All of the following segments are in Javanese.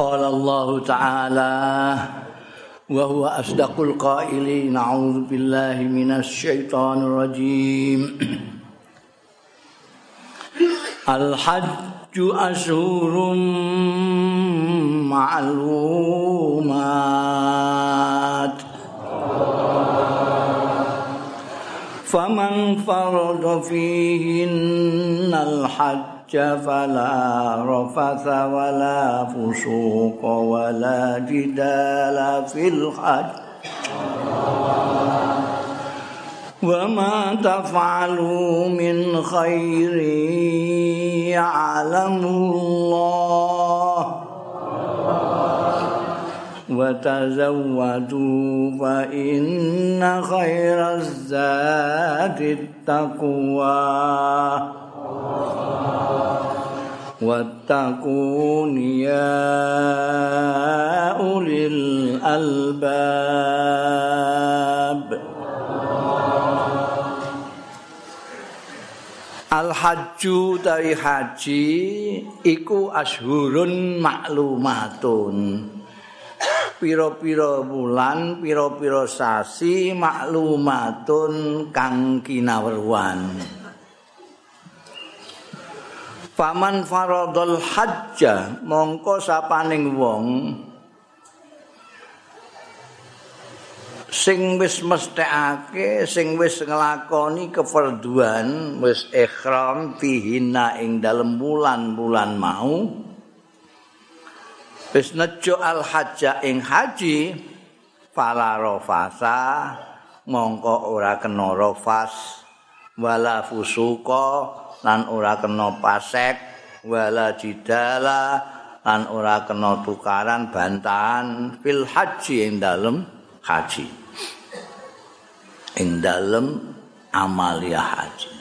قال الله تعالى وهو أصدق القائلين أعوذ بالله من الشيطان الرجيم. الحج أشهر معلومات. فمن فرض فيهن الحج فلا رفث ولا فسوق ولا جدال في الحج. وما تفعلوا من خير يعلم الله. وتزودوا فإن خير الزاد التقوى. واتقون يا أولي الألباب Al hajju dari haji iku ashurun maklumatun. Piro-piro bulan, piro-piro sasi maklumatun kang kinawerwan. Faman faradul hajja mongko sapaning wong sing wis mesthekake sing wis nglakoni kefarduan wis ihram fihina ing dalem bulan-bulan mau wis nejo al hajja ing haji fala rafasa mongko ora kena rafas wala fusuka lan ora kena pasek wala jidala lan ora kena tukaran bantahan fil haji ing dalem haji. Ing dalem amalia haji.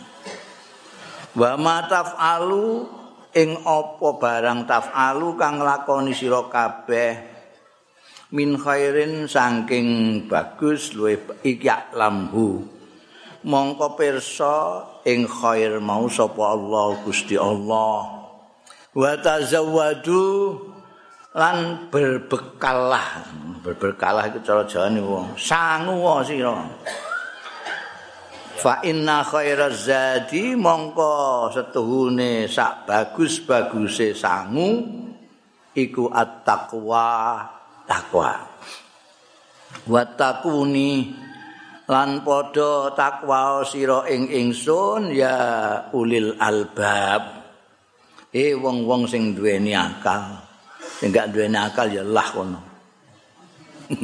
Wa ma taf'alu ing apa barang taf'alu kang lakoni sira kabeh min khairin saking bagus luwih iki lamhu mongko pirsa ing khair mau sapa Allah Gusti Allah. Wa tazawwadu lan berbekalah berbekalah itu cara jawane wong. Sangu sira. Fa inna khairaz zadi mongko setuhune sak bagus-baguse sangu iku at-taqwa. Takwa wa takuni lan padha takwa sira ing ingsun ya ulil albab. Eh wong-wong sing duweni akal. Sing gak duweni akal ya lah kono.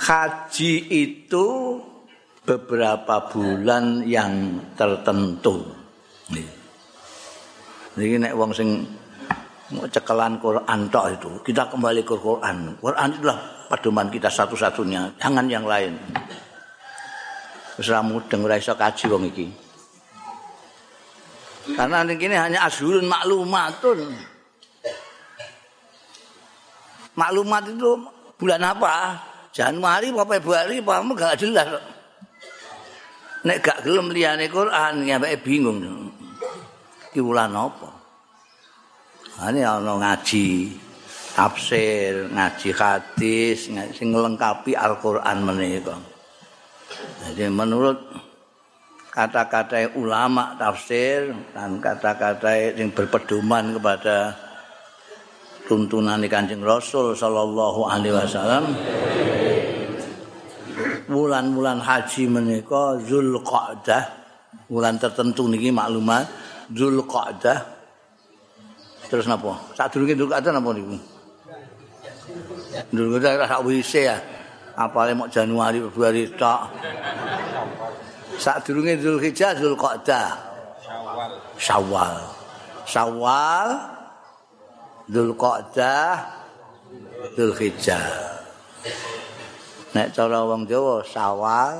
Haji itu beberapa bulan yang tertentu. Ini nek wong sing cekelan Quran tok itu kita kembali ke Quran. Quran itulah pedoman kita satu-satunya, jangan yang lain. Wis ora mudeng ora iso kaji wong iki. Karena ini hanya asyurun maklumatun. Maklumat itu bulan apa? Januari apa Februari apa enggak jelas. Nek gak gelem liyane Quran ya bingung. Ki bulan apa? Ini ana ngaji. Tafsir, ngaji hadis, sing nglengkapi Al-Qur'an menika. Jadi menurut kata-kata ulama tafsir dan kata-kata yang berpedoman kepada tuntunan Kanjeng Rasul sallallahu alaihi wasallam bulan-bulan haji menika Zulqa'dah bulan tertentu niki maklumat Zulqa'dah terus napa? Sadurunge Zulqa'dah napa niku Dulu kita rasa ya. Apalagi mau Januari, Februari, tak. Saat durungnya Dhul Hijjah, Dhul Qa'dah. Syawal. Syawal. Syawal. Qa'dah. Dhul Hijjah. Nek cara wong Jawa Syawal,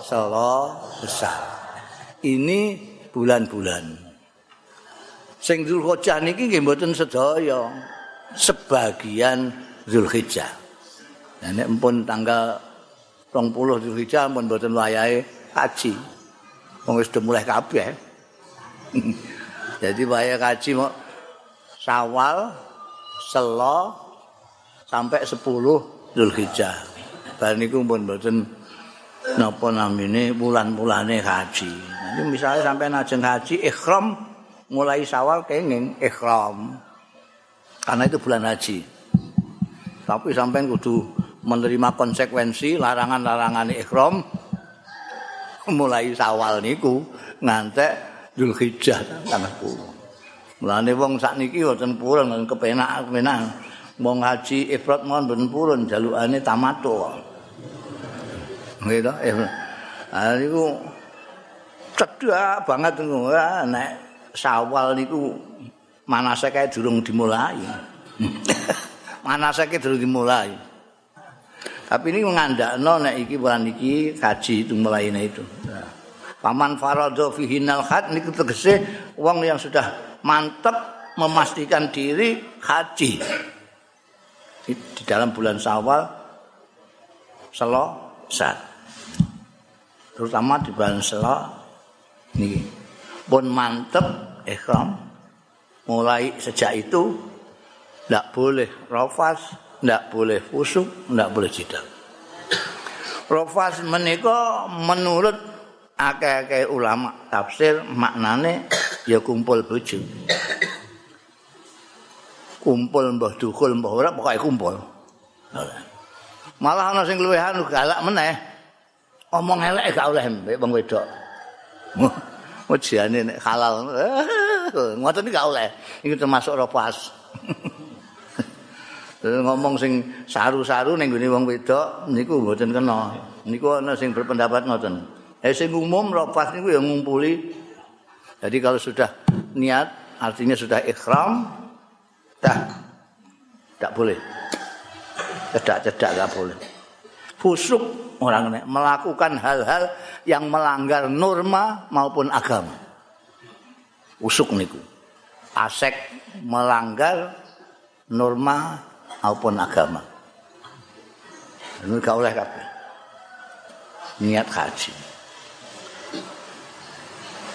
Solo, Besar. Ini bulan-bulan. Sing Qa'dah niki nggih mboten sedaya. Sebagian Zulhijjah. Nah, nek pun tanggal 20 Zulhijjah pun mboten wayahe haji. Wong wis mulai kabeh. Jadi wayahe haji mau Sawal Selo sampai 10 Zulhijjah. Bar niku pun mboten napa namine bulan-bulane haji. Nanti misalnya sampai najeng haji ikhram mulai Syawal kenging ikhram. Karena itu bulan haji. Tapi sampai kudu menerima konsekuensi larangan-larangan ikhram mulai Syawal niku ngantek Zulhijjah tanggal 10. Mulane wong sakniki wonten purun kepenak-kepenak. Wong haji ifrat mohon ben purun jalukane tamato. Gitu, eh. Nah, niku cedak banget niku. Nek Syawal niku manase kae durung dimulai. Manase kae durung dimulai. Tapi ini mengandakno nek iki bulan iki kaji itu mulai itu. Paman faradha fihi nalhat niku tegese wong yang sudah mantep memastikan diri haji. Di dalam bulan Syawal selesai. terutama di bulan Sela niki pun mantep ikhram mulai sejak itu ndak boleh rafas ndak boleh fusuk ndak boleh jidal rafas menika menurut akeh-akeh ulama tafsir maknane ya kumpul bojo kumpul mbah dukul mbah ora pokoke kumpul malah ana sing luwih galak meneh omong elek gak oleh mbek wong wedok. Ujiane nek halal ngoten gak oleh. Iki termasuk ropas. Ngomong sing saru-saru ning gone wong wedok niku mboten kena. Niku ana sing berpendapat ngoten. Eh sing umum ropas niku ya ngumpuli. Jadi kalau sudah niat artinya sudah ikhram dah tak boleh. Cedak-cedak gak boleh. Fusuk orang ini melakukan hal-hal yang melanggar norma maupun agama. Usuk niku. Asek melanggar norma maupun agama. Ini gak oleh kabeh. Niat haji.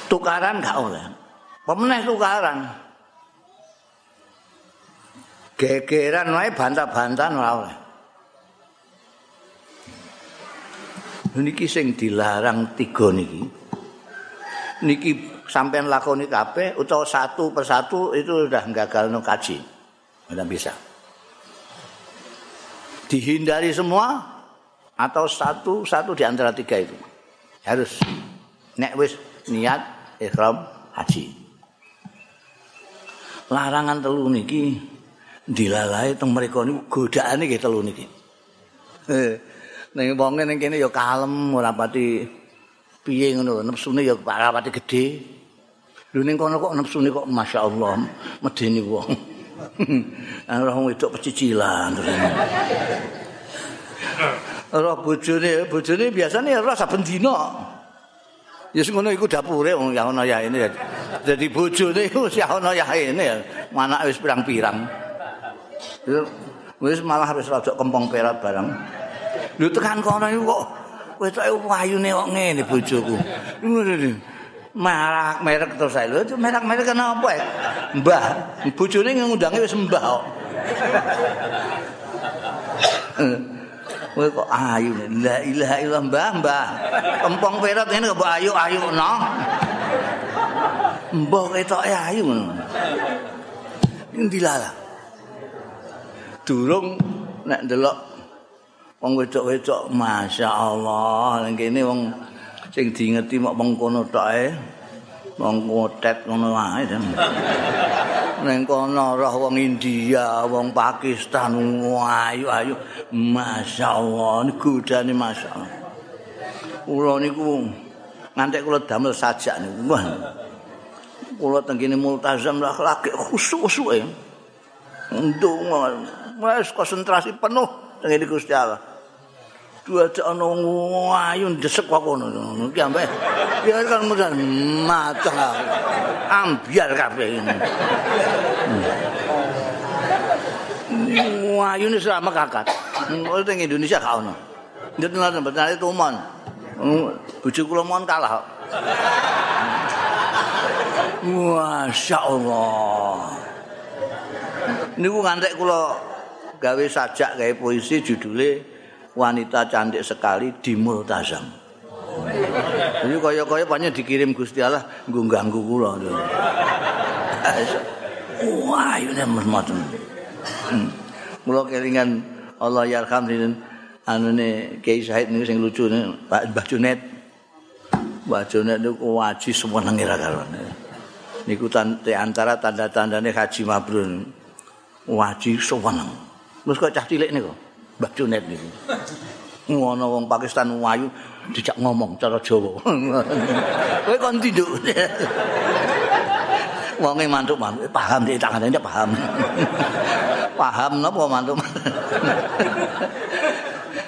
Tukaran gak oleh. Pemeneh tukaran. Gegeran wae bantah-bantahan ora oleh. niki sing dilarang tiga niki niki sampean lakoni kabeh utawa satu persatu itu sudah gagal no kaji tidak bisa dihindari semua atau satu satu di antara tiga itu. Harus. Nek wis niat ikhram haji. Larangan telu niki dilalai teng mereka niku godaane nggih telu niki. Ning wong ning kene ya kalem ora pati piye ngono nepsune ya ora pati gedhe. Lho ning kono kok nepsune kok masyaallah medeni wong ana wong wedok pecicilan ora bojone bojone biasane ora saben dina. Ya sing ngono iku dapure wong ya ana ya ini dadi bojone iku sih ana ya ini anak wis pirang-pirang. Wis malah wis rada kempong perat barang Lho tekan kono iku kok wetoke wayune kok ngene bojoku. Marak merek terus saya lho, merek-merek kenapa ya? Mbah, bojone ngundange wis mbah kok. Kowe kok ayu, la ilaha illallah mbah, mbah. Kempong perat ngene kok ayu ayu no. Mbah ketoke ayu ngono. Endi lala? Durung nek ndelok wong wedok-wedok masyaallah ning kene wong sing diingeti mok mengkono tok ae wong ngotet ngono wae ning kono roh wong India wong Pakistan ayu ayu masyaallah niku godane masyaallah kula niku ngantek kula damel sajak niku. Wah. Kula teng kene multazam laki khusuk-khusuk e. Ndonga wis konsentrasi penuh dengan Gusti Allah dua cek ana ayu ndesek kok ngono. Iki ampe. Ya kan mudan mata ambiar kabeh ayu ini selama kakak kalau di Indonesia kau no dia tinggal tempat nanti tuman. Bujuk kulo mon kalah Masya Allah. Niku ngantek kula gawe sajak gawe puisi judule wanita cantik sekali di Multazam. Jadi kaya-kaya banyak dikirim Gusti Allah nggo ganggu kula. Wah, ini macam. Kula kelingan Allah yarham sinten anune Kiai Said niku sing lucu Pak Mbah Junet. Mbah Junet niku waji semeneng ira karone. Niku antara tanda-tandane haji mabrur. Waji semeneng. Terus kok cah cilik niku Mbah Junet niku. Ngono wong Pakistan wayu dijak ngomong cara Jawa. Kowe kon tinduk. Wonge mantuk-mantuk paham dik tangane paham. paham napa mantuk.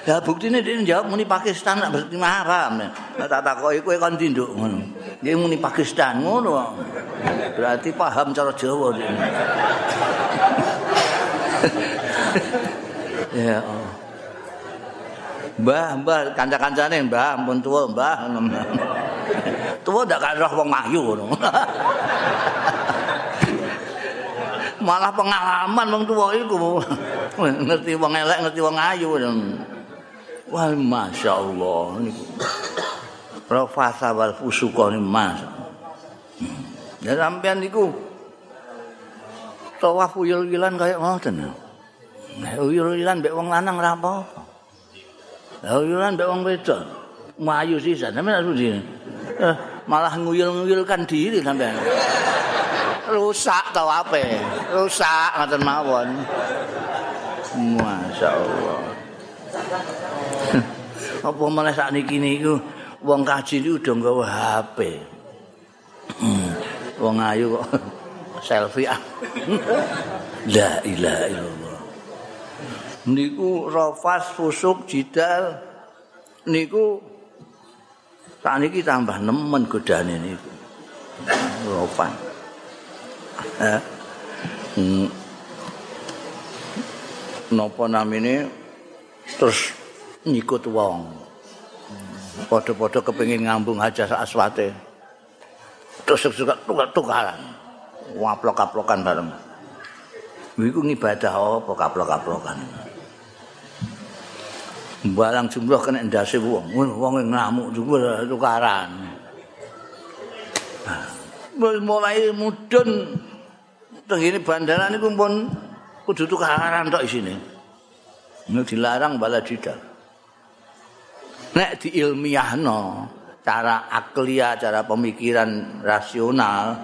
Ya buktine dia jawab muni Pakistan nak berarti haram. Nek tak takoki kowe kon tinduk ngono. Dia muni Pakistan ngono. Berarti paham cara Jawa dia. Ya oh. Mbah, mbah, kanca-kancane mbah, ampun tuwa mbah. tuwa ndak kan roh wong ayu ngono. Malah pengalaman wong tuwa iku. ngerti wong elek, ngerti wong ayu. Wah, Masya Allah. Rafasa wal fusuqa ni mas. Ya sampean niku tawaf uyul-uyulan kaya ngoten. Uyul-uyulan mbek wong lanang ora apa-apa. Uyulan mbek wong wedok. Mayu sisan, sampean asudi. Eh, malah nguyul-nguyulkan diri sampean. Rusak tau apa? Rusak ngoten mawon. Masya Allah. apa malah saat ini niku wong kaji itu udah nggawa HP. wong ayu kok selfie ah. La ilaha illallah. Niku rafas fusuk jidal niku saat ini tambah nemen godane niku. Rafan. Hmm. Napa namine terus nyikut wong. Padha-padha kepengin ngambung hajah aswate. Terus suka tukar-tukaran. Waplok-aplokan bareng. Iku ngibadah apa kaplok-kaplokan. Barang jumlah kena ndase wong. Wong ngamuk juga tukaran. Mulai mudun tengene bandara niku pun kudu tukaran tok isine. Nek dilarang bala didak. Nek diilmiahno cara aklia, cara pemikiran rasional,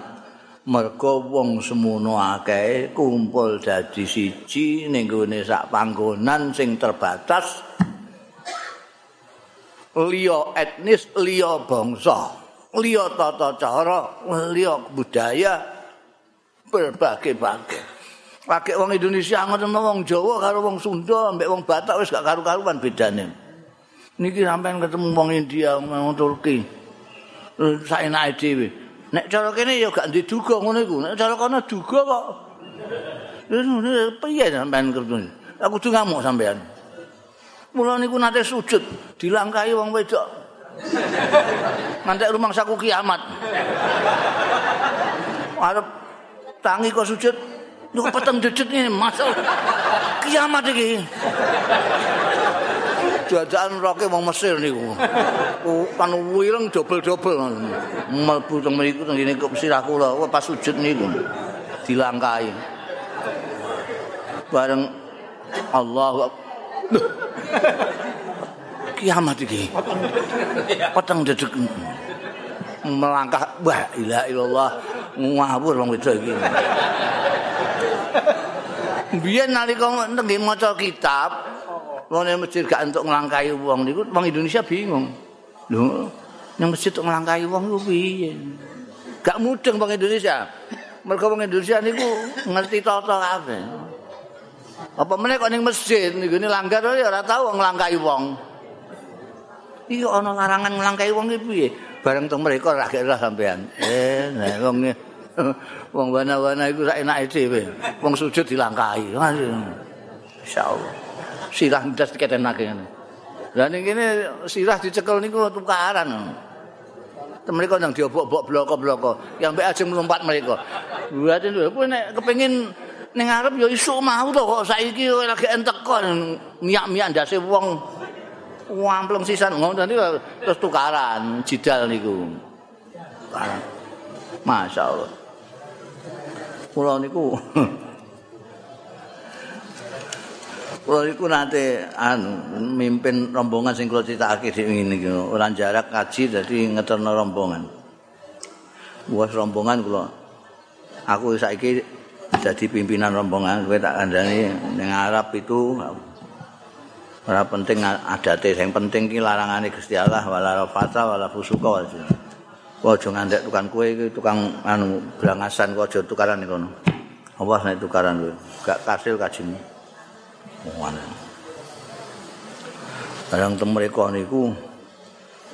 mergo wong semono akeh kumpul dadi siji ning gone sak panggonan sing terbatas liya etnis, liya bangsa, liya tata cara, liya budaya berbagai-bagai. Pakai wong Indonesia ngoten wong Jawa karo wong Sunda mbek wong Batak wis gak karu-karuan bedane. Niki sampean ketemu wong India, wong Turki. Saenake dhewe. Nek cara kene ya gak diduga ngono iku. Nek cara kono duga kok. Lha piye sampean kerjane? Aku kudu ngamuk sampean. Mula niku nate sujud dilangkahi wong wedok. Nanti rumah saku kiamat. Arep tangi kok sujud Niku peteng dedet ini masal kiamat iki. Jajakan roke wong Mesir niku. Kan wireng dobel-dobel. Mlebu teng mriku teng ngene kok sirah kula pas sujud niku. Dilangkai. Bareng Allahu Kiamat iki. Peteng dedet. Melangkah wah ilaha illallah ngawur wong wedok iki. Biyen nalika nggih maca kitab, wong masjid gak entuk nglangkai wong niku wong Indonesia bingung. Lho, nang masjid entuk nglangkai wong ku piye? Gak mudeng wong Indonesia. Mergo wong Indonesia niku ngerti tata kabeh. Apa meneh kok ning masjid niku ni langgar ya ora tau nglangkai wong. Iya ana larangan nglangkai wong ki piye? Bareng teng mereka ra kira sampean. Eh, nek wong wong wana-wana iku sak enake dhewe. Wong sujud dilangkahi. Insyaallah. Sirah ndas diketenake ngene. Lah ning kene sirah dicekel niku tukaran. Mereka yang diobok-obok bloko-bloko. Yang mbak ajeng melompat mereka. Buat itu, nek kepengin ning arep ya isuk mau to kok saiki lagi entek kok miyak-miyak ndase wong wampleng sisan ngono terus tukaran jidal niku. Masya Allah. Kula niku Kula niku nate anu mimpin rombongan sing kula critakake ngene iki ora jarak kaji dadi ngeterno rombongan. Wes rombongan kula. Aku saiki jadi pimpinan rombongan kowe tak kandhani ning Arab itu. Ora penting adate. Sing penting ki larangane Gusti Allah wala rafata wala fusuka wala aja ngandek tukang kue iki tukang anu brangasan kok aja tukaran iki kono. Awas nek tukaran kowe. Gak kasil kajimu ngono Barang tem mereka niku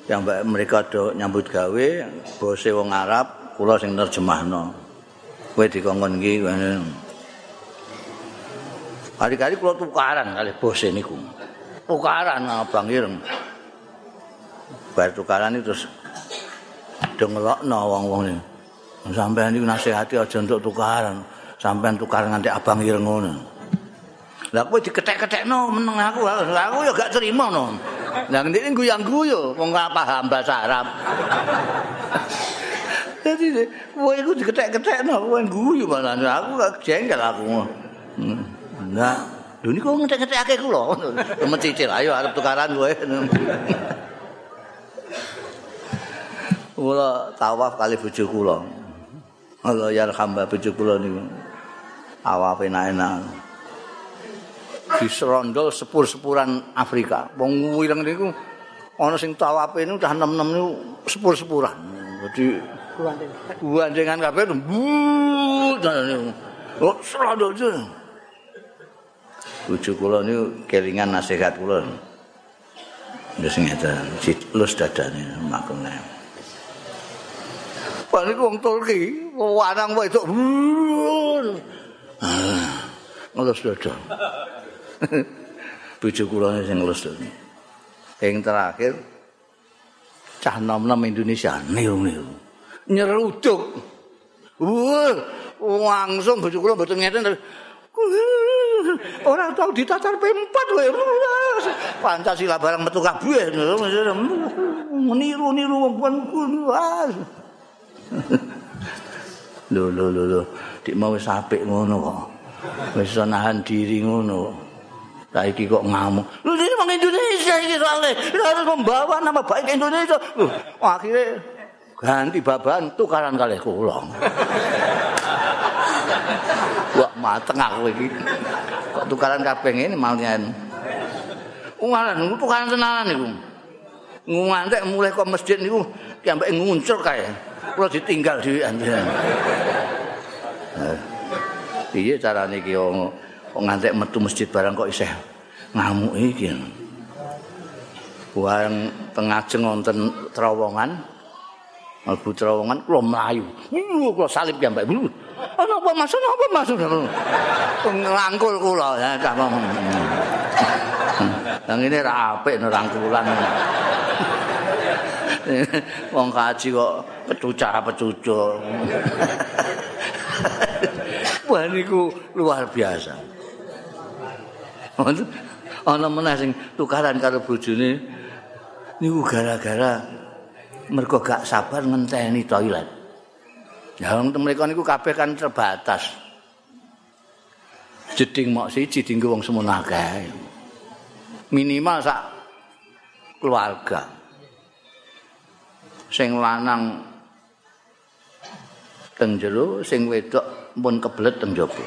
yang mereka do nyambut gawe bose wong Arab kula sing nerjemahno kowe dikongkon iki Kali-kali kula tukaran kali bose niku. Tukaran Abang Ireng. Bar tukaran itu terus dengelokno wong-wong iki. Sampeyan iki nasihati aja untuk tukaran. Sampeyan tukaran nganti Abang Ireng ngono. Lah kowe diketek-ketekno meneng aku. Aku ya gak terima no. Lah ngene guyang-guyu wong ora paham bahasa Arab. Jadi kowe iku diketek-ketek no, kowe guyu malah aku jengkel aku. Enggak. Lho niku ngetek-ngetekake kula. Mecicil ayo arep tukaran kowe. Kula tawaf kali bojo kula. Allah yarhamba bojo kula niku. Awaf enak-enak. Di serondol sepur-sepuran Afrika. Wong wireng niku ana sing tawafe niku udah nem-nem niku sepur-sepuran. Jadi Guandengan kabeh bu. Oh. Bojo kula niku kelingan nasihat kula. Wis ngeten, lus dadane makune. Pak niku wong Turki, wanang wedok. Ngelus dada. Bojo kula sing ngelus dada. Yang terakhir cah nom-nom Indonesia niru-niru. Nyeruduk. Wah, langsung bojo kula mboten ngeten. Ora tau ditacar pempat kowe. Pancasila barang metu kabeh. Meniru-niru wong kuwi. Lho lho lho lho. Dik mau wis apik ngono kok. Wis iso nahan diri ngono. Saiki kok ngamuk. Lho ini mang Indonesia iki soalnya. Harus membawa nama baik Indonesia. Lho, akhirnya ganti baban tukaran kali kula. Wah mateng aku iki. Kok tukaran kabeh ngene malnyan. Ungalan tukaran tenanan niku. Ngantek mulai kok masjid niku sampe nguncur kae. Kula ditinggal dhewean. Piye carane iki kok ngantek metu masjid barang kok isih ngamuk iki. Buang tengajeng wonten terowongan, Albu terowongan kula mlayu. Kula salib ya Mbak. Ana apa maksud apa maksud? Nglangkul kula ya cah. Lah ngene ra apik nerangkulan. Wong kaji kok pecuca-pecuca. Wah niku luar biasa. Ana meneh sing tukaran karo bojone niku gara-gara mergo gak sabar ngenteni toilet. Ya mereka niku kabeh kan terbatas. Jeding mok siji dinggo wong semono akeh. Minimal sak keluarga. Sing lanang teng jero, sing wedok pun kebelet teng jaba.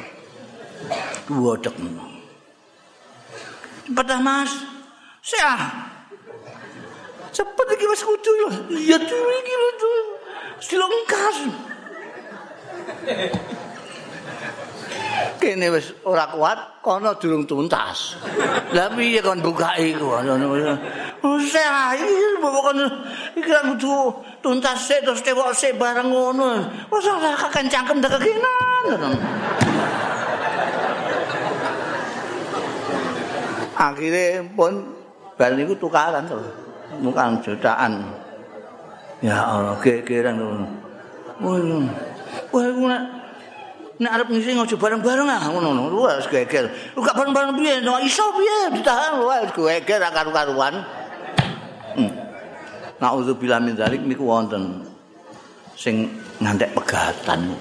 Ngono. Cepet Mas. Siah. Cepet iki wis kudu lho. Iya tuh iki lho tuh. Silongkas. Kene wis ora kuat, kono durung tuntas. Lah piye kon buka iku? Oh, saya iki kon iki kudu tuntas sik terus tewok sik bareng ngono. Wes ora kaken cangkem dekekinan. Akhirnya pun bal niku tukaran terus. Bukan jutaan. Ya Allah, gegeran ngono. Wah, wah nek arep ngisi aja bareng-bareng ah ngono ngono wis geger gak bareng-bareng piye no iso piye ditahan wis geger ra karu-karuan hmm. naudzubillah min zalik niku wonten sing ngantek pegatan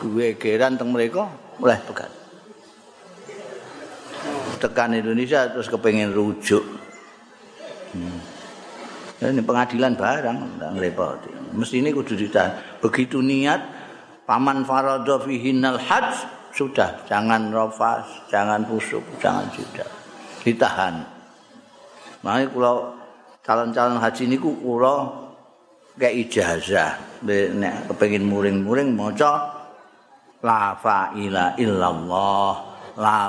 gegeran teng mereka oleh pegat tekan Indonesia terus kepengen rujuk. Ini pengadilan barang nggak ngerepoti. Mesti ini kudu ditahan. Begitu niat paman faradha fihinal hajj sudah. Jangan rofas jangan busuk jangan juda ditahan. Makanya kalau calon-calon haji ini kula kayak ijazah. Nek muring-muring maca la ila illallah la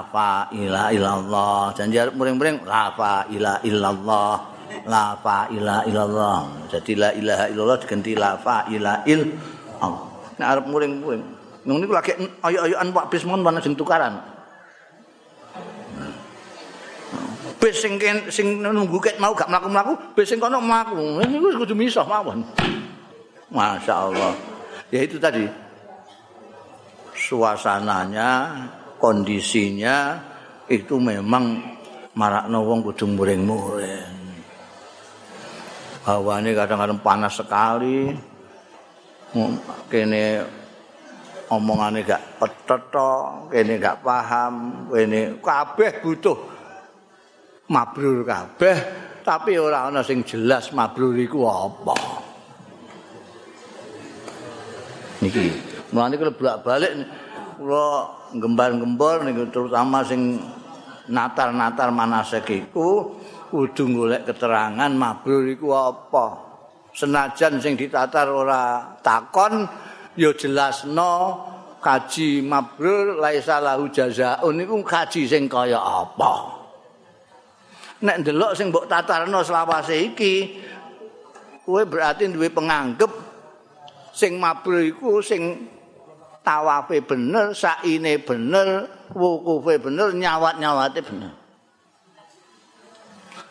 ila illallah. Janji muring-muring la ila illallah la ila illallah jadi la ilaha illallah diganti la ila illallah nek arep muring-muring. Nung niku lagi ayo-ayoan Pak Bismon mana sing tukaran. Bis sing sing nunggu ket mau gak mlaku-mlaku, bis sing kono mlaku. Niku kudu misah mawon. Masya Allah. Ya itu tadi suasananya, kondisinya itu memang marakno wong kudu muring-muring. Hawane kadang-kadang panas sekali. kene omongane gak petetho, kene gak paham, kene kabeh butuh mabrur kabeh, tapi ora ana sing jelas mabrur iku apa. Niki, mulane kalau bolak-balik kula gembar-gembor terutama sing natar-natar manasek iku kudu golek keterangan mabrur iku apa. senajan sing ditatar ora takon ya jelasno kaji mabrur laisa lahu jazaun niku kaji sing kaya apa nek ndelok sing mbok tatarno selawase iki kowe berarti duwe penganggep sing mabrur iku sing tawafe bener saine bener wukufe bener nyawat-nyawate bener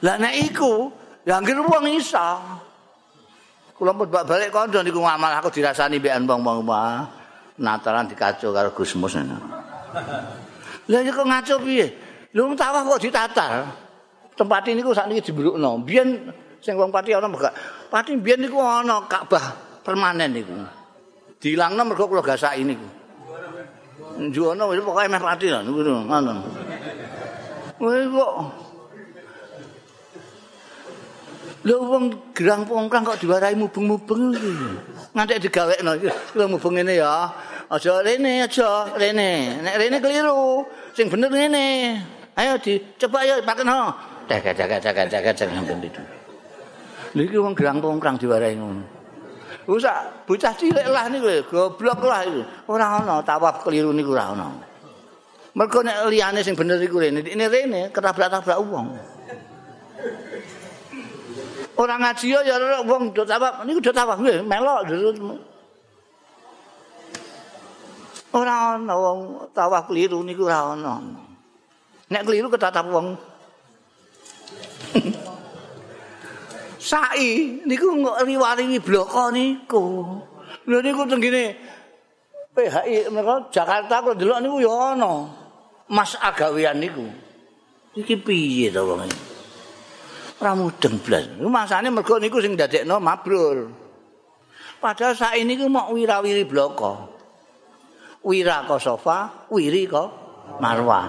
lah nek iku ya anggere wong iso Kula pun balik kondo niku ngamal aku dirasani mbek wong-wong Natalan dikacau karo Gusmus. Lah ya kok ngaco piye? Lu tawah kok ditatar. Tempat ini kok sakniki dibrukno. Biyen sing wong pati ana mbek. Pati biyen niku ana Ka'bah permanen niku. Dilangno mergo kula gasaki niku. Njuwono wis pokoke meh pati niku ngono. Wis kok Lho wong gerang pongkang kok diwarai mubeng-mubeng iki. Ngantek digawekno iki. Lho mubeng ngene ya. Aja rene aja, rene. Nek rene keliru. Sing bener ngene. Ayo dicoba paken ho. Jaga jaga jaga jaga jaga sampeyan itu. Lho iki wong gerang pongkang diwarai ngono. Usah bocah cilik lah niku goblok lah iku. Ora ana tawaf keliru niku ora ana. Mergo nek liyane sing bener iku rene, ini rene ketabrak-tabrak wong. Orang ngaji ya wong do tawaf niku do tawaf nggih melok Ora ana wong tawaf keliru niku ora ana. Nek keliru ketatap wong. Sai niku kok riwari bloko niku. Lho niku tenggene PHI mereka Jakarta kok delok niku ya ana. Mas agawean niku. Iki piye to wong iki? Ora mudeng blas. Masane mergo niku sing dadekno mabrur. Padahal saat ini ku mau wirawiri bloko. Wira ko sofa, wiri ko marwa.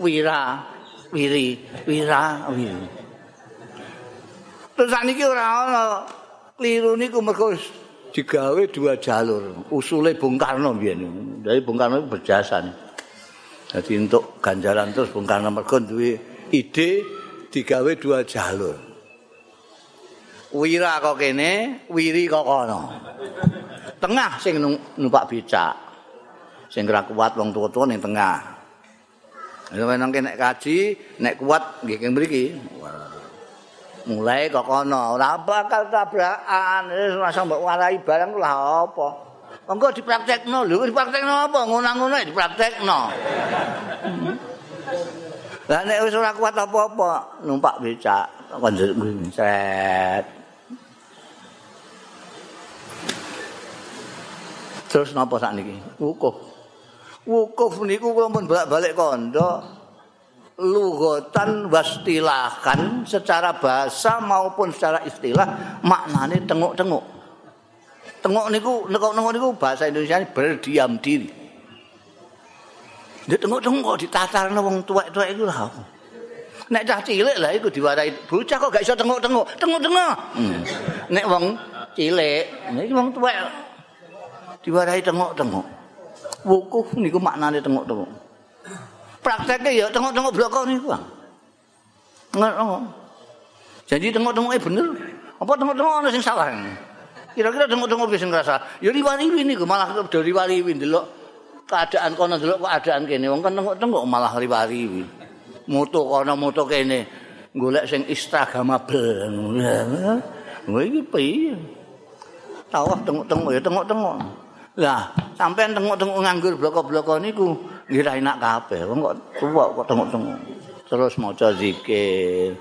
Wira, wiri, wira, wiri. Terus ini ora ana kliru niku mergo digawe dua jalur. Usule Bung Karno biyen. Dari Bung Karno berjasa. Jadi untuk ganjaran terus Bung Karno mergo duwe ide digawe dua jalur. Wira kok kene, wiri kok kono. Tengah sing numpak becak. Sing ora kuat wong tuwa-tuwa ning tengah. Lha nek nek kaji, nek kuat nggih kene mriki. Mulai kok kono, ora bakal tabrakan. Wis masa mbok warai barang lah apa. Engko dipraktekno, lho dipraktekno apa? Ngono-ngono dipraktekno. Lah nek wis ora kuat apa-apa numpak becak konjer set. Terus napa sak niki? Wukuf. wukuf niku kula pun balik-balik kandha lughatan wastilahan secara bahasa maupun secara istilah maknane tenguk-tenguk. Tengok niku tengok niku bahasa Indonesia berdiam diri. Dia tengok-tengok kok ditatarno wong tuwek-tuwek iku lah. Nek cah cilik lah iku diwarai bocah kok gak iso tengok-tengok. Tengok-tengok. Hmm. Nek wong cilik, nek wong tuwek diwarai tengok-tengok. Wukuf niku maknane tengok-tengok. prakteknya ya tengok-tengok ini bang. Tengok-tengok. Jadi tengok-tengoknya bener. Apa tengok-tengok ada yang salah? Kira-kira tengok-tengok bisa ngerasa. Ya riwariwi ini malah dari riwariwi dulu. Keadaan kono dulu keadaan kene. Wong kan tengok-tengok malah riwariwi. Moto kono moto kene. Golek sing instagramable. Wah iki piye? Tawah tengok-tengok ya tengok-tengok. Lah, sampean tengok-tengok nganggur bloko-bloko niku ngira enak kabeh. Wong kok tuwa kok tengok-tengok. Terus maca zikir,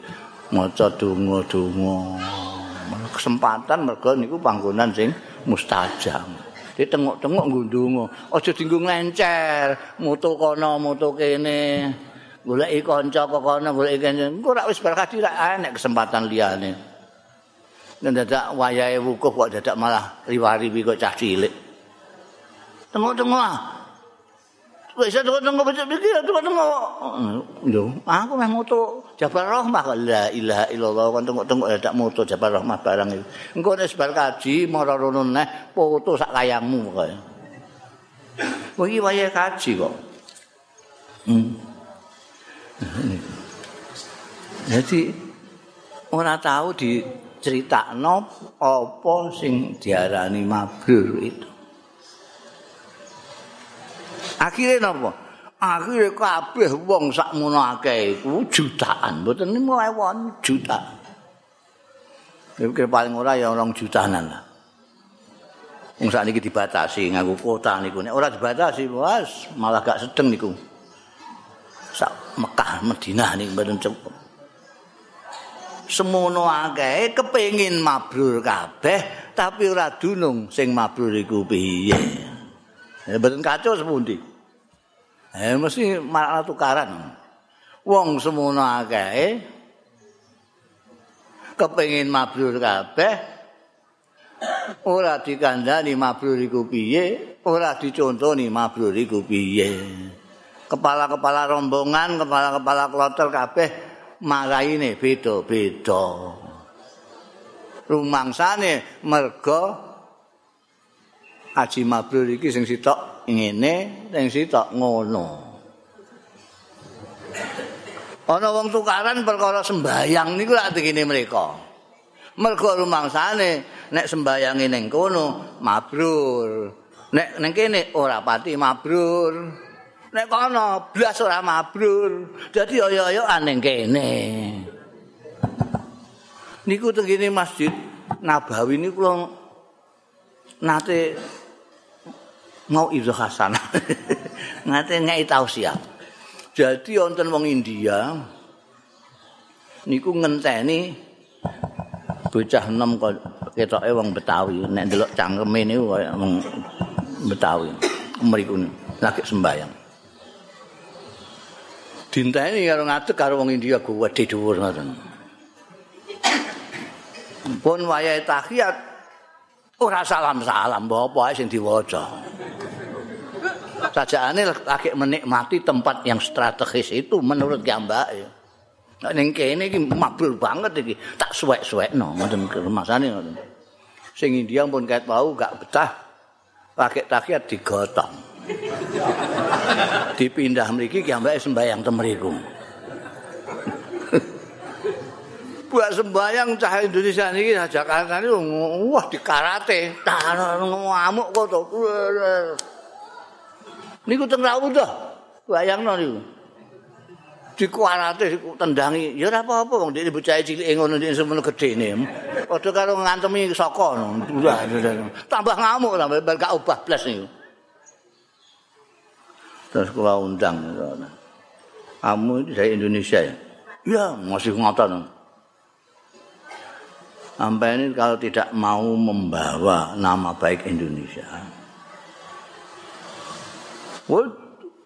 maca donga-donga. Kesempatan mergo niku panggonan sing mustajab. Di tengok-tengok ngundungo. Aja dinggo nglencer, mutu kono, mutu kene. Goleki kanca kok kono, goleki kene. Engko rak wis berkah rak enek kesempatan liyane. Ndak wayahe wukuf kok dadak malah riwari kok cah cilik. tengok-tengok Wis tengok-tengok baca pikir tengok-tengok. Lho, aku meh moto Jabal Rahmah kok la ilaha illallah kan tengok-tengok ya tak moto Jabal Rahmah barang itu. Engko nek sebar kaji mara rono neh foto sak kayangmu kok. Kok iki wayahe kaji kok. Hmm. Jadi ora tahu diceritakno apa sing diarani mabrur itu. Akhire napa? Akhire kabeh wong sak mono akeh iku jutaan, mboten niku ewon juta. Iki paling ora ya orang jutaan lah. Wong sak niki dibatasi nganggo kota niku. Nek ora dibatasi, was malah gak sedeng niku. Sak Mekah, Madinah niku mboten cukup. Semono akeh kepengin mabrur kabeh tapi ora dunung sing mabrur iku piye. Ya mboten kacau sepundi. Eh mesti malah tukaran. Wong semono akeh kepengin mabrur kabeh ora dikandani mabrur iku piye, ora dicontoni mabrur iku piye. Kepala-kepala rombongan, kepala-kepala kloter kabeh maraine beda-beda. Rumangsane merga Haji Mabrur iki sing sitok ngene ning sitok ngono. Ana wong tukaran perkara sembayang niku lak dikene mereka. Mergo rumangsane nek sembayange ning kono mabrur. Nek ning kene ora pati mabrur. Nek kono blas ora mabrur. Dadi ayo-ayo ning kene. Niku tengene Masjid Nabawi niku nate mau itu hasanah. Ngate ngei tausiah. Jadi wonten wong India niku ngenteni bocah kok ketoke wong Betawi nek ndelok cangkeme niku kaya wong Betawi. Mriku lagi sembayang. Dinteni karo ngadeg karo wong India gede dhuwur ngoten. Pun wayahe tahiyat ora salam-salam apa sing diwaca. Sajaane lagi menikmati tempat yang strategis itu menurut gambak ya. Ning kene iki mabul banget iki. Tak suwek-suwekno ngoten kemasane ngoten. Sing India pun kayak bau gak betah pakai takiat digotong. Dipindah mriki gambake sembayang temriku. Buat sembayang cah Indonesia niki Jakarta ini wah di karate, ngamuk kok to. niku teng rawuh bayangno niku. Dikuarate tendangi. Ya ora apa-apa wong dhewe bocah cilik ngono dhewe semono gedene padha karo ngantemi saka tambah ngamuk tambah bar gak obah blas niku. Terus kula undang kamu itu dari Indonesia ya? Iya masih ngotot sampai ini kalau tidak mau membawa nama baik Indonesia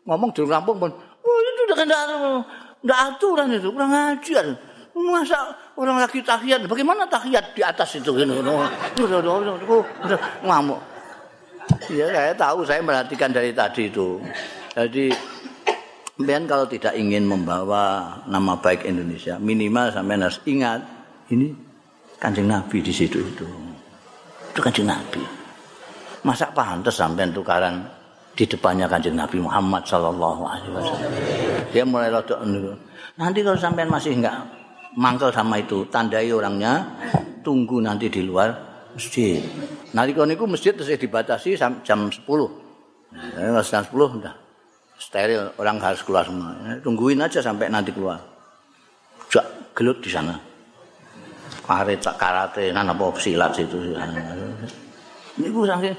ngomong di rampung pun, oh itu udah kan enggak aturan itu, kurang ajar. Masa orang lagi tahiyat, bagaimana tahiyat di atas itu? Gitu. Ngamuk. Ya saya tahu, saya perhatikan dari tadi itu. Jadi Sampean kalau tidak ingin membawa nama baik Indonesia, minimal sampean harus ingat ini Kanjeng Nabi di situ itu. Itu Kanjeng Nabi. Masa pantas sampean tukaran di depannya Kanjeng Nabi Muhammad sallallahu alaihi wasallam. Dia mulai rodok Nanti kalau sampean masih enggak mangkel sama itu, tandai orangnya tunggu nanti di luar masjid. Nanti kalau niku masjid terus dibatasi jam 10. Nah, jam 10 udah steril orang harus keluar semua tungguin aja sampai nanti keluar jak gelut di sana tak karate nana apa silat situ ini gue sampai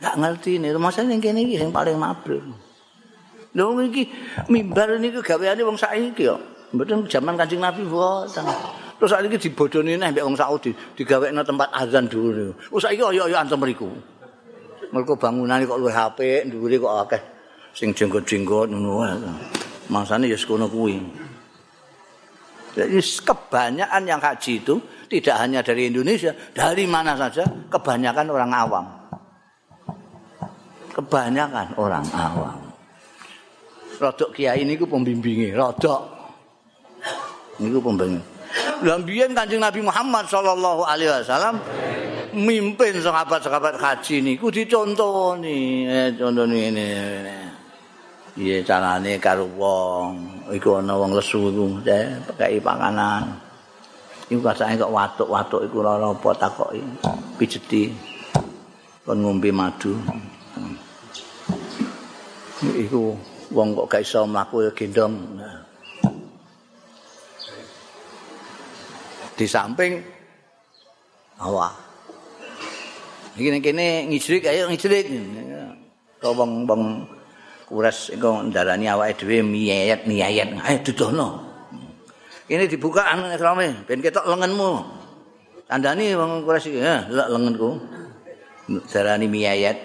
nggak ngerti nih rumah saya yang kini yang paling mabrur Lho iki mimbar niku gaweane wong saiki yo. Mboten zaman Kanjeng Nabi mboten. Terus saiki dibodoni neh mbek wong Saudi, digawekno tempat azan dulu. Oh saiki yo yo antem mriku. Mergo bangunane kok luwih apik, dhuwure kok akeh. sing jenggot-jenggot ngono wae. Mangsane ya sekono kuwi. Jadi kebanyakan yang haji itu tidak hanya dari Indonesia, dari mana saja kebanyakan orang awam. Kebanyakan orang awam. Rodok kiai ini ku pembimbingi, rodok. Ini ku pembimbingi. Lambian kanjeng Nabi Muhammad Sallallahu Alaihi Wasallam mimpin sahabat-sahabat haji ini ku dicontoh nih, eh, contoh ini. ini. Iya carane karo wong, iku ana wong lesu iku, pakai panganan. Iku kasane kok watuk-watuk iku ora apa takoki. Pijeti. Kon ngombe madu. Iku wong kok gak iso mlaku gendong. Di samping awak. Iki nek kene ngijrik ayo ngijrik. Kok wong-wong kuras iku ndarani awake dhewe miyayat ayo dudono ini dibuka anu ikrame ben ketok lengenmu. Tandani wong kuras iki ha lek lengenku. Darani miyayat.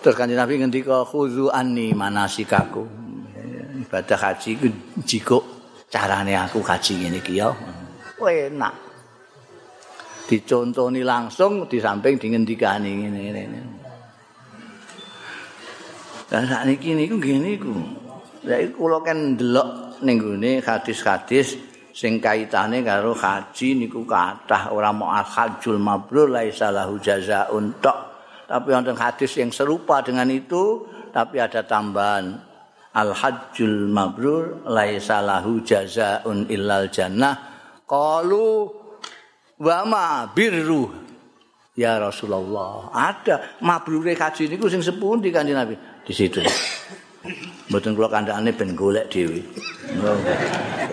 Terus kanjeng Nabi ngendika khuzu anni manasikaku. Ibadah haji ku jiko carane aku haji ngene iki ya. Enak. Dicontoni langsung di samping dingendikani ngene-ngene. Lah sakniki niku nggih niku. Lah iku kula kan ndelok ning gone hadis-hadis sing kaitane karo haji niku kathah ora mau al-hajjul mabrur laisa lahu jazaa'un tok. Tapi wonten hadis yang serupa dengan itu tapi ada tambahan al-hajjul mabrur laisa lahu jazaa'un illal jannah. Qalu wa ma birru ya Rasulullah. Ada mabrure haji niku sing sepundi kanjeng Nabi? di situ. Mboten kula kandhane ben golek dhewe.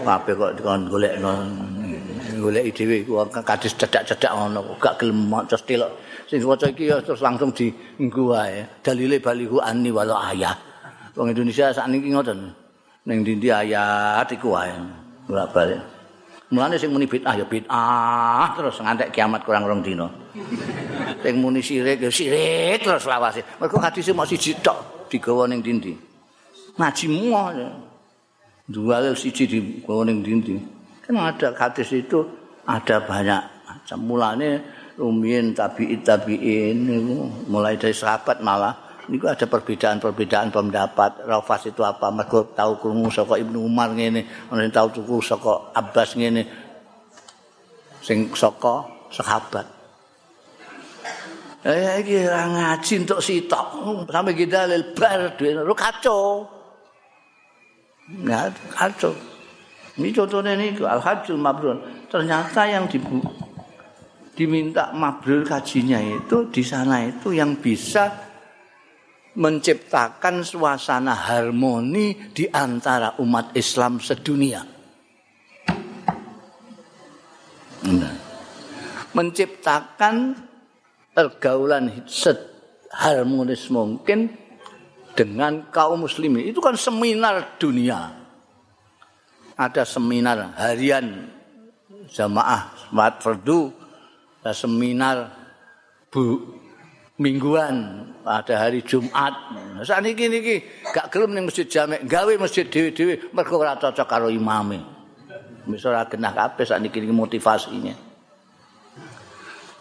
Kabeh kok dikon golek golek dhewe ku kadis cedak-cedak ngono gak gelem maca stilok. Sing waca iki terus langsung dienggo wae. Dalile balihu anni wala ayah. Wong Indonesia sakniki ngoten. Ning ndi ayat iku wae. Ora balik. Mulane sing muni bid'ah ya bid'ah terus ngantek kiamat kurang rong dina. Sing muni sirik ya sirik terus lawase. Mergo hadise mok siji tok. digawa ning dindi. Ngaji muah. Dua siji digawa ning dindi. Kan ada hadis itu ada banyak macam mulane rumiyin tabi'in tabi'in mulai dari sahabat malah niku ada perbedaan-perbedaan pendapat Rafas itu apa mergo tahu krungu saka Ibnu Umar ngene ana tahu tuku saka Abbas ngene sing saka sahabat Eh iki ora ngaji entuk sitok. Sampai kita lil bar dhewe kacau. Ya, kacau. Ini contohnya ini Al-Hajjul Mabrur. Ternyata yang dibu diminta mabrur kajinya itu di sana itu yang bisa menciptakan suasana harmoni di antara umat Islam sedunia. Menciptakan pergaulan harmonis mungkin dengan kaum muslimin. Itu kan seminar dunia. Ada seminar harian jamaah semat fardu, ada seminar bu mingguan pada hari Jumat. Saat ini niki gak gelem ning masjid jamek, gawe masjid dhewe-dhewe mergo ora cocok karo imame. Wis ora genah kabeh saat niki motivasinya.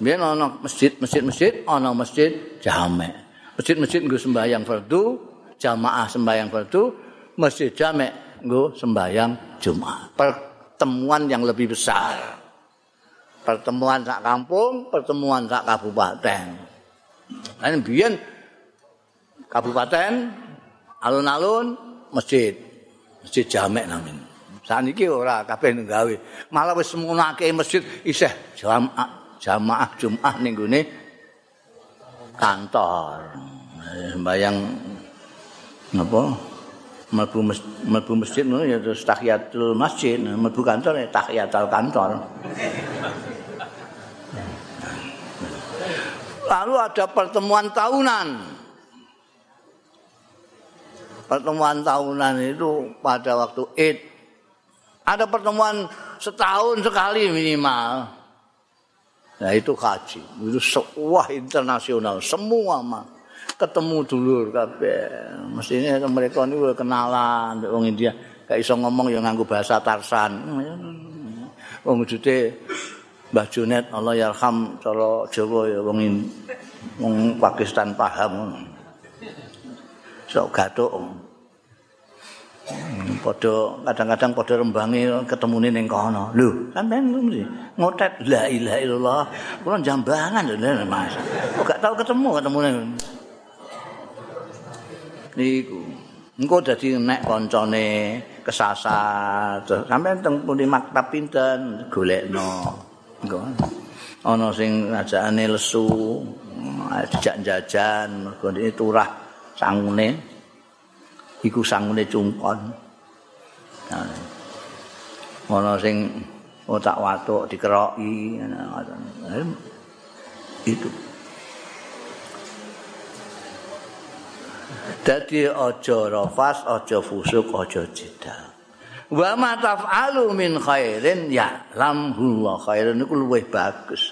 Biyen ana masjid, masjid-masjid ana masjid jamek. Masjid-masjid nggo sembahyang fardu, jamaah sembahyang fardu, masjid jamek nggo sembahyang Jumat. Pertemuan yang lebih besar. Pertemuan sak kampung, pertemuan sak kabupaten. Lan biyen kabupaten alun-alun masjid. Masjid jamek namin. Saniki ora kabeh gawe. Malah wis semunake masjid isih jamaah jamaah Jumat ning kantor. Sembayang napa? Mlebu mlebu masjid ngono ya terus tahiyatul masjid, mlebu kantor ya tahiyatul kantor. Lalu ada pertemuan tahunan. Pertemuan tahunan itu pada waktu Id. Ada pertemuan setahun sekali minimal. Nah itu haji. Itu sebuah internasional. Semua mah. Ketemu dulur kabeh. Mestinya mereka udah kenalan. Orang India. Gak iso ngomong yang nganggu bahasa Tarsan. Wong jute Mbah Junet Allah yarham cara Jawa ya wong wong Pakistan paham. Sok gathuk. Padha kadang-kadang padha rembangi ketemune ning kono. Lho, sampean ngotet la ilaha illallah. Kula jambangan lho Mas. Gak tau ketemu ketemune. Niku. Engko dadi nek kancane kesasar. Sampeyan teng pundi maktab pinten golekno. ana sing rajakane lesu dijak jajan mergo turah sangune iku sangune cungkon. Ana sing otak watuk dikeroki itu. Dadi aja rafas aja fusuk aja jidal wa ma taf'alu min khairin ya lamhullah khairin iku luwih bagus.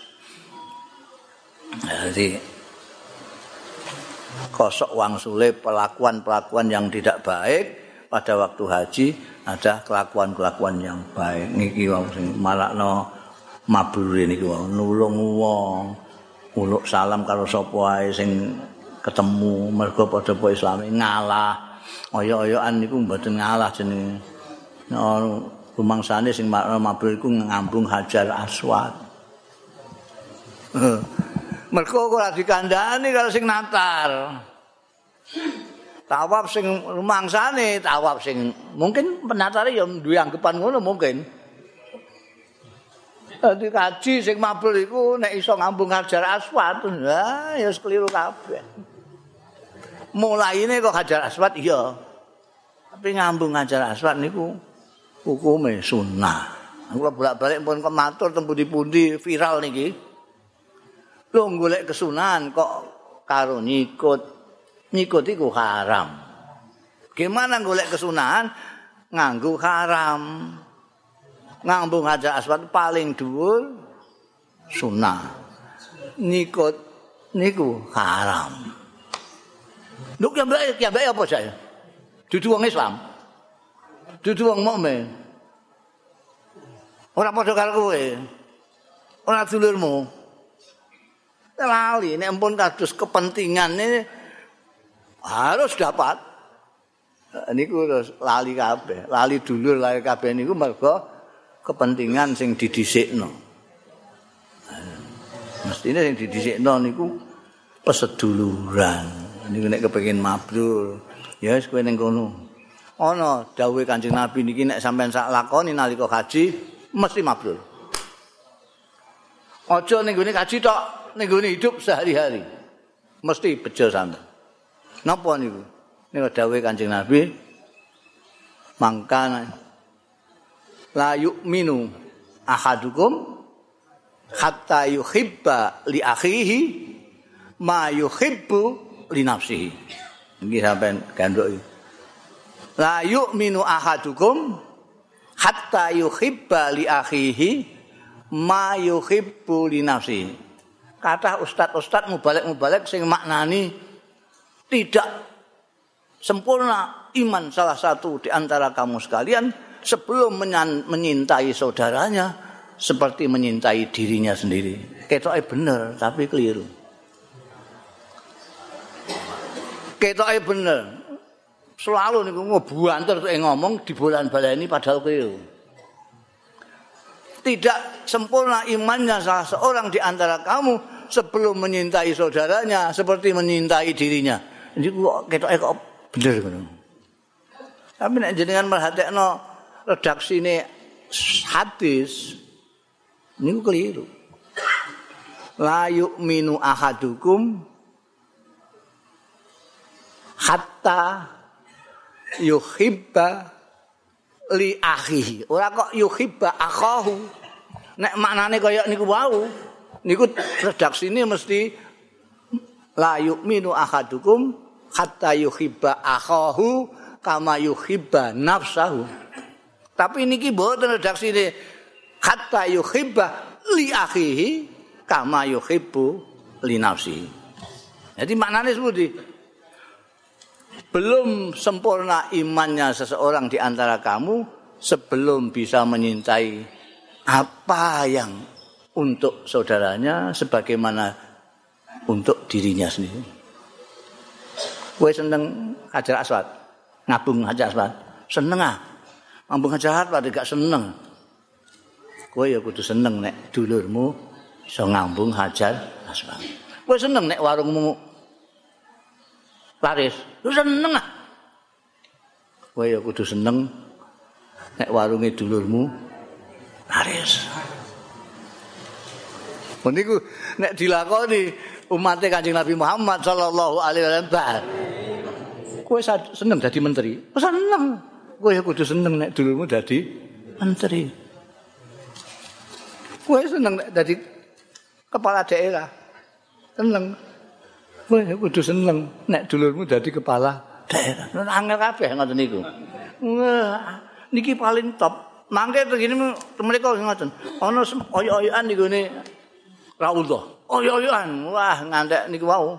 Jadi kosok wang sulit pelakuan-pelakuan yang tidak baik. Pada waktu haji ada kelakuan-kelakuan yang baik. Niki wong sing malakno mabrur niki wong nulung wong uluk salam karo sapa wae sing ketemu. Mergo padha po Islam ngalah. Oyo-oyoan niku mboten ngalah jenenge. Rumangsane sing mabur iku ngambung Hajar Aswad. Mergo ora dikandani kalau sing natar. Tawaf sing rumangsane, tawaf sing mungkin penatare ya duwe anggapan ngono mungkin. Dadi kaji sing mabur iku nek iso ngambung Hajar Aswad, ha ya keliru kabeh. Mulaine kok Hajar Aswad iya. Tapi ngambung Hajar Aswad niku hukume sunnah. Aku bolak-balik pun kok matur teng pundi-pundi viral niki. Lho golek kesunahan kok karo nyikut. Nyikut iku haram. Gimana golek kesunahan nganggo haram. Ngambung hajar aswad paling dhuwur sunnah. Nyikut niku haram. Lho ya mbak ya mbak apa saya? Dudu wong Islam. dudu wong mukmin. Ora padha karo kowe. Ora dulurmu. Lali nek ampun kados kepentingan ini harus dapat. Niku terus lali kabeh, lali dulur lali kabeh niku mergo kepentingan sing didhisikno. Mestine sing didhisikno niku peseduluran. Niku nek kepengin mabrur, ya wis kowe ning kono. ana dawuhe Kanjeng Nabi niki nek sampean sak lakoni nalika haji mesti mabrur. Aja ning gone haji tok, ning gone hidup sehari-hari. Mesti bejo sampean. Napa niku? Niku dawuhe Kanjeng Nabi mangkana la yu'minu ahadukum hatta yuhibba li akhihi ma yuhibbu li nafsihi. Nggih sampean gandok iki. la yu'minu ahadukum hatta yuhibba li akhihi ma yuhibbu li nafsihi kata ustad-ustad mubalek-mubalek sing maknani tidak sempurna iman salah satu di antara kamu sekalian sebelum menyintai saudaranya seperti menyintai dirinya sendiri. Ketoknya bener tapi keliru. Ketoknya bener. Selalu niku ngobuanter tuh ngomong di bulan baleni padahal keliru. Tidak sempurna imannya salah seorang di antara kamu sebelum menyintai saudaranya seperti menyintai dirinya. Jadi kok ketoknya kok bener ngono. Tapi nek jenengan merhatekno redaksine hadis niku keliru. La yu'minu ahadukum hatta yuhibba li akhihi. Ora kok yuhibba akhahu. Nek maknane kaya niku wau, niku redaksine mesti la yu'minu ahadukum hatta yuhibba akhahu kama yuhibba nafsahu. Tapi niki mboten redaksine hatta yuhibba li akhihi kama yuhibbu li nafsihi. Jadi maknanya seperti belum sempurna imannya seseorang di antara kamu sebelum bisa menyintai apa yang untuk saudaranya sebagaimana untuk dirinya sendiri. Kowe seneng Hajar Aswad? Ngabung Hajar Aswad. Seneng ah. Ngabung Hajar Aswad gak seneng. Kowe ya kudu seneng nek dulurmu iso ngambung Hajar Aswad. Kowe seneng nek warungmu laris. Lu seneng ah. Kowe ya kudu seneng nek warunge dulurmu laris. Meniku nek dilakoni umatnya kanjeng Nabi Muhammad sallallahu alaihi wasallam. Kowe seneng dadi menteri? Oh, seneng. Kowe kudu seneng nek dulumu dadi menteri. Kowe seneng nek dadi kepala daerah. Seneng. Kowe kudu seneng nek dulurmu dadi kepala daerah. Angel kabeh ngoten niku. Niki paling top. Mangke begini mereka ngoten. Ana oyo-oyoan niku ne Raudhah. oyo-oyoan. Wah, ngantek niku wau.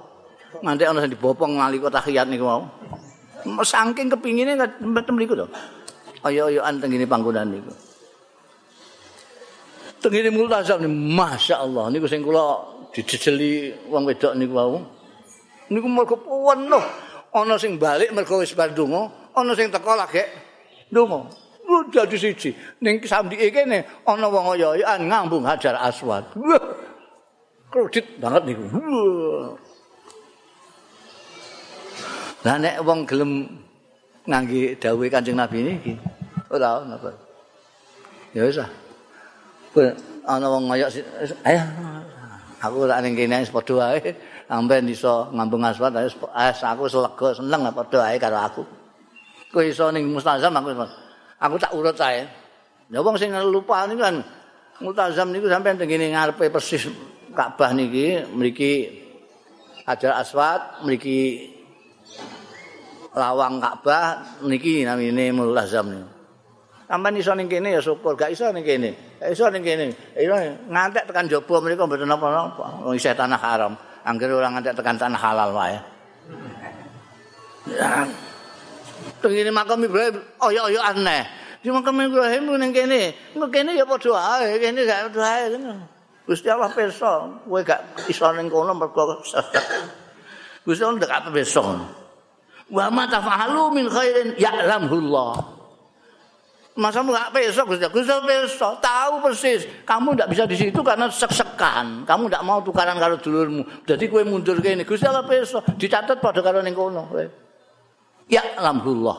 Ngantek ana sing dibopong nalika tahiyat niku wau. Saking kepingine mboten mriku to. Oyo-oyoan teng ngene panggonan niku. Teng ngene multazam masyaallah niku sing kula dijejeli wong wedok niku wau. Niku mergo penuh. Ana sing balik mergo wis bar donga, ana sing teko lagi donga. Udah di siji. Ning sandike kene ana wong oyo-oyoan ngambung Hajar Aswad. Kredit banget niku. Lah nek wong gelem ngangge dawuhe Kanjeng Nabi niki ora napa. Ya wis ah. Ana wong ngoyok ayo aku ora ning kene wis padha wae sampean iso ngambung aswat wis aku lega seneng padha wae karo aku. Kowe iso ning mustazam aku aku tak urut ae. Ya wong sing lupa niku kan Multazam niku sampean teng ngarepe persis Ka'bah niki mriki Hajar Aswad mriki lawang Ka'bah niki namine mulazam niku. Sampeyan iso ning kene ya syukur, gak iso ning kene. Gak iso ning kene. Iso ngantek tekan jaba mriku mboten napa-napa. Wong isih tanah haram. Angger ora ngantek tekan tanah halal wae. Ya. Tengene makam Ibrahim, oh ya aneh. Di makam Ibrahim ning kene, ning kene ya padha ae, kene gak padha ae. Gusti Allah pirsa, kowe gak iso ning kono mergo Gusti Allah gak pirsa. Wa ma tafalu min khairin ya'lamullah. Masa gak pirsa Gusti Gusti pirsa, tahu persis. Kamu ndak bisa di situ karena sek-sekan. Kamu ndak mau tukaran karo dulurmu. Jadi kowe mundur kene. Gusti Allah pirsa, dicatat padha karo ning kono kowe. Ya'lamullah.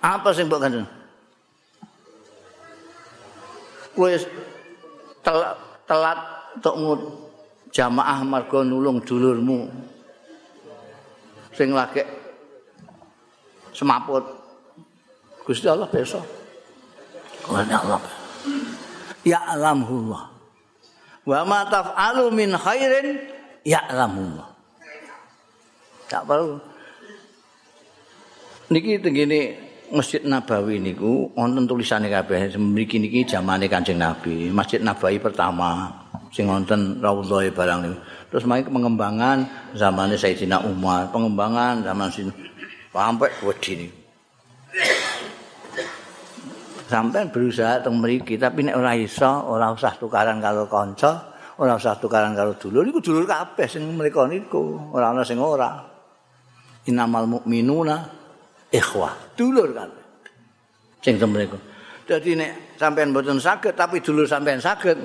Apa sing mbok kandhen? Kowe telat telat untuk jamaah marga nulung dulurmu. Sing lagi semaput. Gusti Allah besok Gusti Allah. Ya alamullah wa ma taf'alu min khairin ya alamullah tak perlu. Niki tengene Masjid Nabawi niku wonten tulisane kabeh mriki niki zamane Kanjeng Nabi. Masjid Nabawi pertama sing wonten raudhae barang niku. Terus main pengembangan zamannya Sayyidina Umar, pengembangan zaman sini sampai wedi niku. Sampai berusaha teng mriki tapi nek ora iso, ora usah tukaran karo kanca, ora usah tukaran karo dulur niku dulur kabeh sing mriku niku, ora ana sing ora. Inamal mukminuna ikhwah, dulur kabeh. Sing teng mriku. Dadi nek sampean mboten saged tapi dulur sampean saged,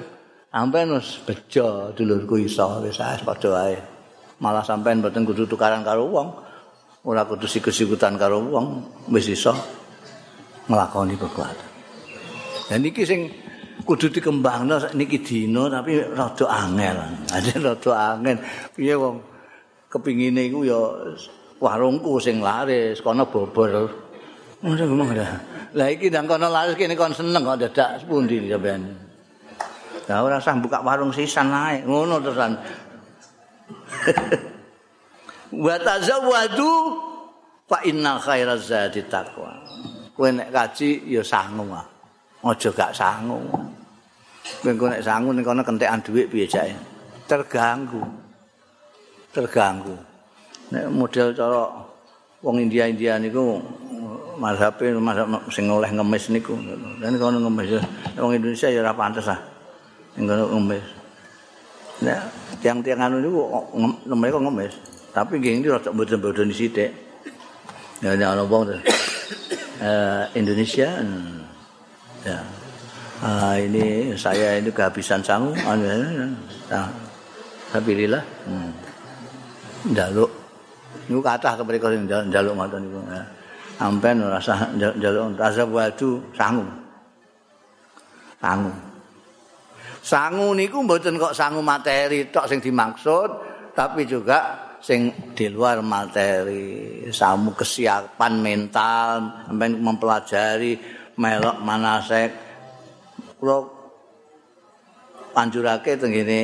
sampean wis bejo dulurku iso wis padha wae. Malah sampean mboten kudu tukaran karo wong, ora kudu sikut-sikutan karo wong, wis iso nglakoni perbuatan. Dan niki sing kudu dikembangno niki dina tapi rada angel. Ade rada angel. Piye wong kepingine iku ya warungku sing laris kono bobor. Ngono ngomong Lah iki ndang kono laris kene kon seneng kok dadak pundi sampean. Lah ora usah buka warung sisan ae. Ngono terusan. Wa tazawwadu fa inna khairaz zadi taqwa. Kowe nek kaji ya sangu ah. aja gak sangu. Mengko nek sangu ning kono kentekan dhuwit piye jake? Terganggu. Terganggu. Nek model cara wong India-India niku mazhabe mazhab sing oleh ngemis niku. Dan kono ngemis wong Indonesia ya ora pantes ah. Ning kono ngemis. Nek tiang-tiang anu niku mereka ngemis. Tapi nggih iki rada bodo-bodo di sithik. Ya ana wong uh, Indonesia hmm. Ya. Ah, ini saya ini kehabisan sangu. Nah, Alhamdulillah. Hmm. Jaluk. Niku kathah mriku sing jaluk ngoten niku. Ya. Sampeyan ora usah jaluk rasa wadu sangu. Sangu. Sangu niku mboten kok sangu materi tok sing dimaksud, tapi juga sing di luar materi, samu kesiapan mental, sampeyan mempelajari melok manasek kula panjurake teng ngene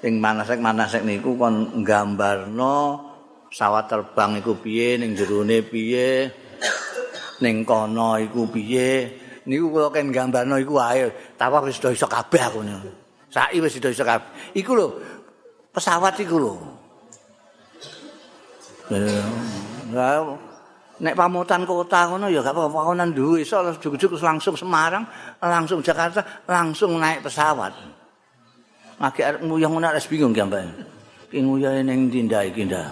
sing manasek manasek niku kon nggambarno pesawat terbang iku piye ning jerone piye ning kono iku piye. Niku kula kan nggambarno iku wae tawah wis iso kabeh aku niku. Saiki wis iso kabeh. Iku lho pesawat iku lho. Nek pamutan kota ngono ya gak apa-apa kono duwe. Iso juk-juk langsung Semarang langsung Jakarta langsung naik pesawat. Maki arek nguyang ngono bingung mbak ki nguyang ning tindak iki ndak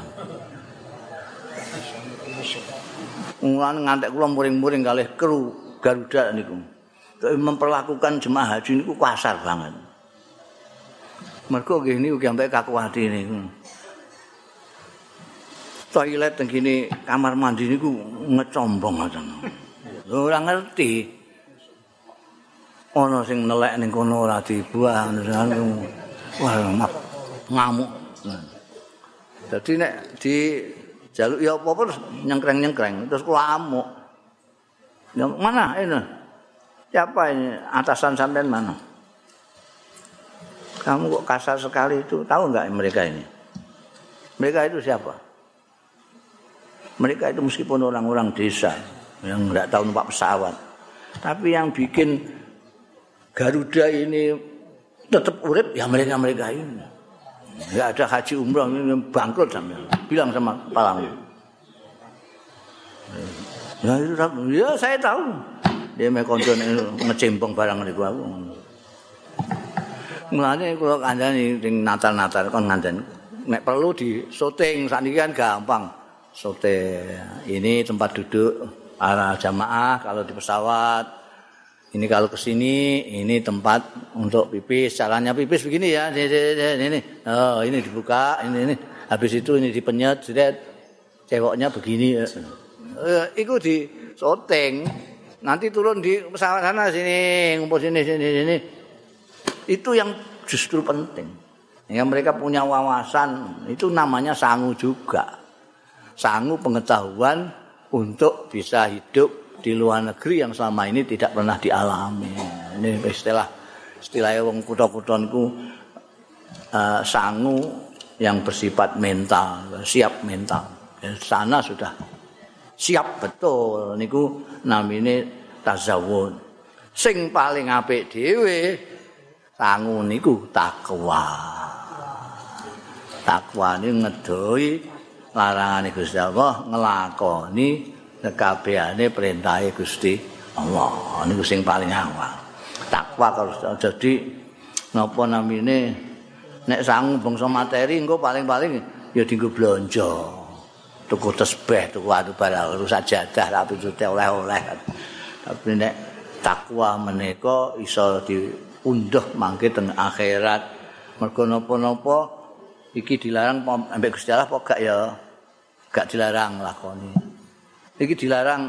Ngulan ngantek kula muring-muring kalih kru Garuda niku. memperlakukan jemaah haji niku kasar banget. Mergo nggih niku ambek kakuwati niku. toilet teng kene kamar mandi niku ngecombong ngoten. Ora ngerti. Ana sing nelek ning kono ora dibuang ngamuk. Dadi nek di jaluk ya apa terus nyengkreng-nyengkreng terus kula amuk. Mana ini? Siapa ini? Atasan sampean mana? Kamu kok kasar sekali itu? Tahu nggak mereka ini? Mereka itu siapa? Mereka itu meskipun orang-orang desa yang nggak tahu numpak pesawat, tapi yang bikin Garuda ini tetap urip ya mereka mereka ini. Nggak ada haji umroh ini bangkrut sama bilang sama Palang. Ya itu ya saya tahu. Dia mau konten ngecempong barang itu aku. Mulanya kalau kandani Natal-Natal kan ngandani. Nek perlu di syuting saat kan gampang. sote ini tempat duduk para jamaah kalau di pesawat ini kalau ke sini ini tempat untuk pipis. Caranya pipis begini ya. Ini, ini, ini. oh ini dibuka ini ini. Habis itu ini dipenyet lihat ceweknya begini ya. Uh, itu di soteng. Nanti turun di pesawat sana sini ngumpul sini sini sini. Itu yang justru penting. Yang mereka punya wawasan. Itu namanya sangu juga. Sangu pengetahuan untuk bisa hidup di luar negeri yang selama ini tidak pernah dialami. Ini istilah istilah wong kutha-kutha uh, sangu yang bersifat mental, siap mental. Sana sudah siap betul niku namine tazawun. Sing paling apik dhewe sangu niku takwa. Takwa ini ngedoi larangane Gusti Allah nglakoni kabehane perintahe Gusti Allah. Niku sing paling awal. Takwa terus jadi napa namine nek sangu bangsa materi engko paling-paling ya dienggo blanja. Tuku tesbih, tuku anu barang sajadah tapi oleh-oleh. Tapi nek takwa menika iso diunduh mangke teng akhirat. Mergo napa-napa iki dilarang ambek Gusti Allah apa gak ya? Gak dilarang lakoni. Iki dilarang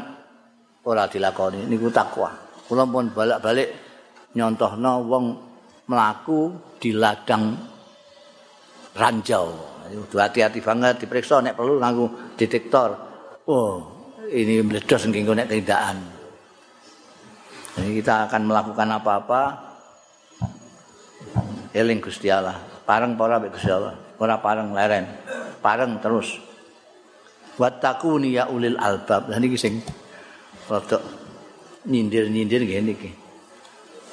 ora dilakoni niku takwa. Kula pun balik-balik nyontohno wong mlaku di ladang ranjau. Kudu hati-hati banget diperiksa nek perlu nganggo detektor. Oh, ini meledos nginggo nek tindakan. Jadi kita akan melakukan apa-apa eling Gusti Allah. Pareng para Gusti Allah. Ora pareng leren. Pareng terus. Wattaquni ya ulil albab. Lah niki sing rada nyindir-nyindir ngene iki.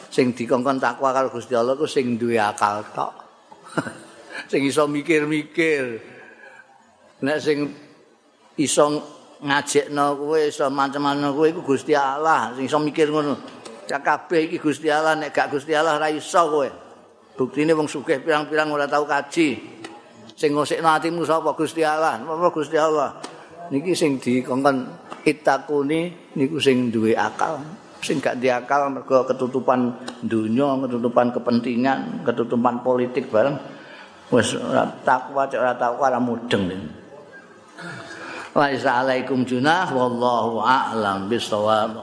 Sing dikongkon takwa karo Gusti Allah ku sing duwe akal tok. sing iso mikir-mikir. Nek sing iso ngajekno kowe iso macam-macam kowe iku Gusti Allah, sing iso mikir ngono. Cak kabeh iki Gusti Allah nek gak Gusti Allah ora iso kowe. Buktine wong sugih pirang-pirang ora tau kaji. Sing ngosekno atimu sapa Gusti Allah? Apa Gusti Allah? Niki sing dikongkon itakuni niku sing duwe akal. Sing gak di akal mergo ketutupan dunia, ketutupan kepentingan, ketutupan politik bareng. wis ora takwa cek ora takwa ora mudeng Wa alaikum junah wallahu a'lam bisawab